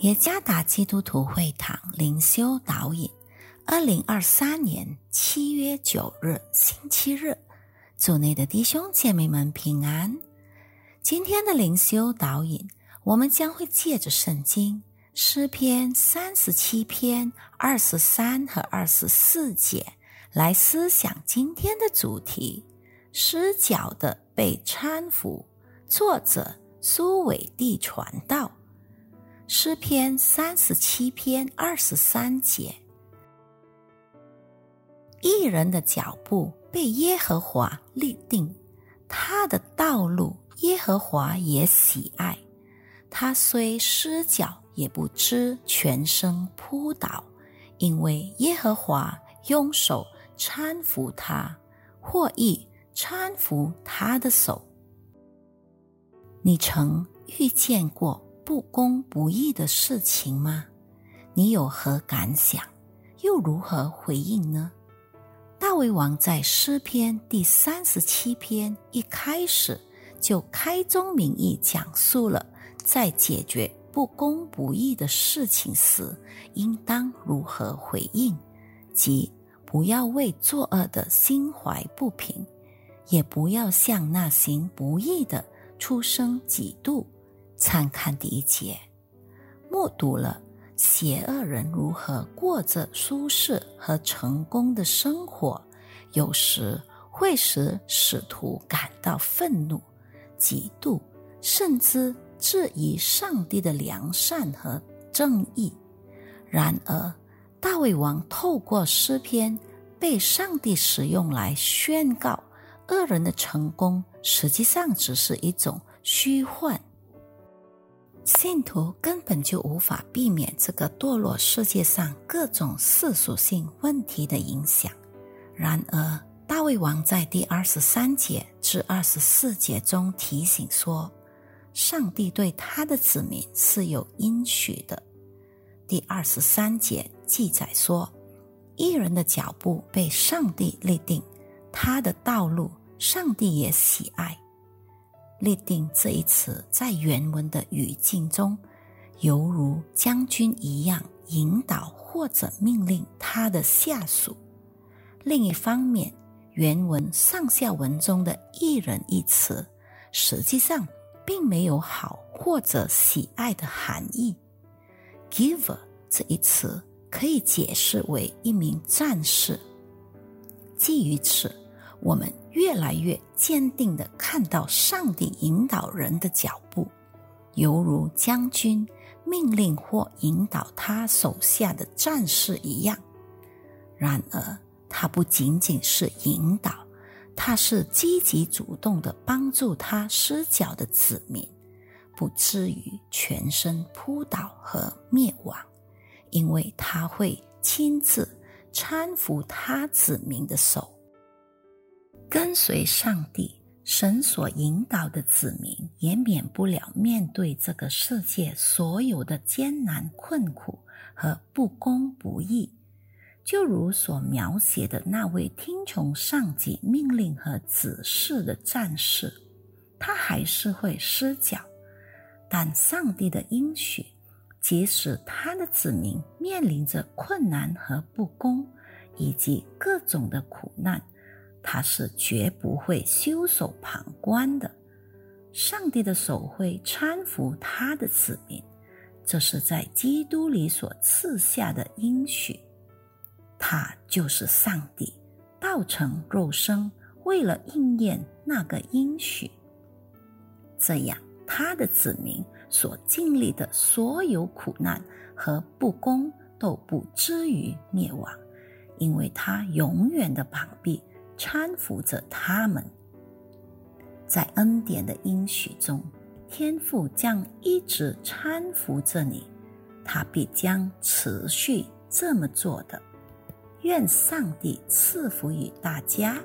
耶加达基督徒会堂灵修导引，二零二三年七月九日星期日，组内的弟兄姐妹们平安。今天的灵修导引，我们将会借着圣经诗篇三十七篇二十三和二十四节来思想今天的主题：失脚的被搀扶。作者苏伟地传道。诗篇三十七篇二十三节：一人的脚步被耶和华立定，他的道路耶和华也喜爱。他虽失脚，也不知全身扑倒，因为耶和华用手搀扶他，或意搀扶他的手。你曾遇见过？不公不义的事情吗？你有何感想？又如何回应呢？大卫王在诗篇第三十七篇一开始就开宗明义讲述了在解决不公不义的事情时应当如何回应，即不要为作恶的心怀不平，也不要向那行不义的出生嫉妒。参看第一节，目睹了邪恶人如何过着舒适和成功的生活，有时会使使徒感到愤怒、嫉妒，甚至质疑上帝的良善和正义。然而，大卫王透过诗篇被上帝使用来宣告，恶人的成功实际上只是一种虚幻。信徒根本就无法避免这个堕落世界上各种世俗性问题的影响。然而，大卫王在第二十三节至二十四节中提醒说，上帝对他的子民是有应许的。第二十三节记载说，一人的脚步被上帝立定，他的道路上帝也喜爱。立定这一词在原文的语境中，犹如将军一样引导或者命令他的下属。另一方面，原文上下文中的“一人”一词，实际上并没有好或者喜爱的含义。“giver” 这一词可以解释为一名战士。基于此。我们越来越坚定的看到上帝引导人的脚步，犹如将军命令或引导他手下的战士一样。然而，他不仅仅是引导，他是积极主动的帮助他失脚的子民，不至于全身扑倒和灭亡，因为他会亲自搀扶他子民的手。跟随上帝神所引导的子民，也免不了面对这个世界所有的艰难困苦和不公不义。就如所描写的那位听从上级命令和指示的战士，他还是会失脚。但上帝的应许，即使他的子民面临着困难和不公，以及各种的苦难。他是绝不会袖手旁观的，上帝的手会搀扶他的子民，这是在基督里所赐下的应许。他就是上帝，道成肉身，为了应验那个应许，这样他的子民所经历的所有苦难和不公都不至于灭亡，因为他永远的膀臂。搀扶着他们，在恩典的应许中，天父将一直搀扶着你，他必将持续这么做的。愿上帝赐福于大家。